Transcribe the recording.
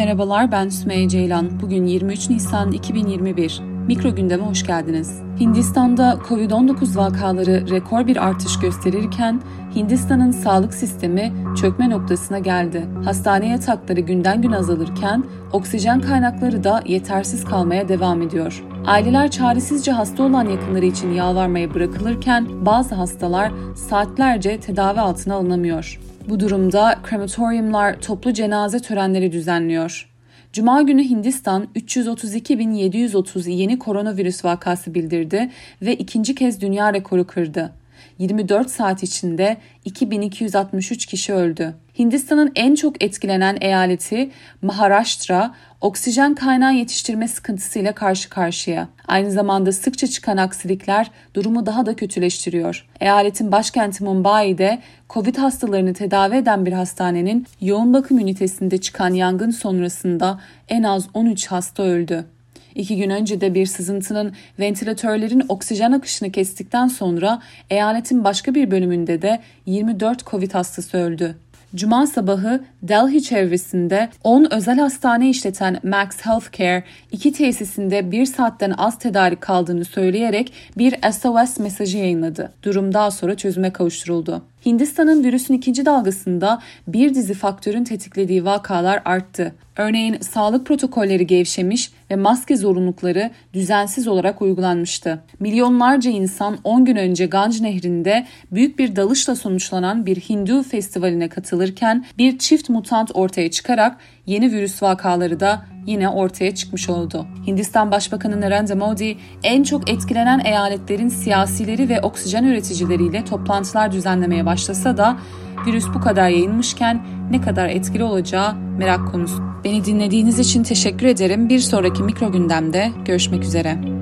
Merhabalar ben Sümeyye Ceylan. Bugün 23 Nisan 2021. Mikro gündeme hoş geldiniz. Hindistan'da Covid-19 vakaları rekor bir artış gösterirken Hindistan'ın sağlık sistemi çökme noktasına geldi. Hastane yatakları günden gün azalırken oksijen kaynakları da yetersiz kalmaya devam ediyor. Aileler çaresizce hasta olan yakınları için yalvarmaya bırakılırken bazı hastalar saatlerce tedavi altına alınamıyor. Bu durumda krematoryumlar toplu cenaze törenleri düzenliyor. Cuma günü Hindistan 332.730 yeni koronavirüs vakası bildirdi ve ikinci kez dünya rekoru kırdı. 24 saat içinde 2263 kişi öldü. Hindistan'ın en çok etkilenen eyaleti Maharashtra oksijen kaynağı yetiştirme sıkıntısıyla karşı karşıya. Aynı zamanda sıkça çıkan aksilikler durumu daha da kötüleştiriyor. Eyaletin başkenti Mumbai'de Covid hastalarını tedavi eden bir hastanenin yoğun bakım ünitesinde çıkan yangın sonrasında en az 13 hasta öldü. İki gün önce de bir sızıntının ventilatörlerin oksijen akışını kestikten sonra eyaletin başka bir bölümünde de 24 Covid hastası öldü. Cuma sabahı Delhi çevresinde 10 özel hastane işleten Max Healthcare iki tesisinde bir saatten az tedarik kaldığını söyleyerek bir SOS mesajı yayınladı. Durum daha sonra çözüme kavuşturuldu. Hindistan'ın virüsün ikinci dalgasında bir dizi faktörün tetiklediği vakalar arttı. Örneğin sağlık protokolleri gevşemiş ve maske zorunlulukları düzensiz olarak uygulanmıştı. Milyonlarca insan 10 gün önce Ganj Nehri'nde büyük bir dalışla sonuçlanan bir Hindu festivaline katılırken bir çift mutant ortaya çıkarak yeni virüs vakaları da yine ortaya çıkmış oldu. Hindistan Başbakanı Narendra Modi en çok etkilenen eyaletlerin siyasileri ve oksijen üreticileriyle toplantılar düzenlemeye başlasa da virüs bu kadar yayılmışken ne kadar etkili olacağı merak konusu. Beni dinlediğiniz için teşekkür ederim. Bir sonraki mikro gündemde görüşmek üzere.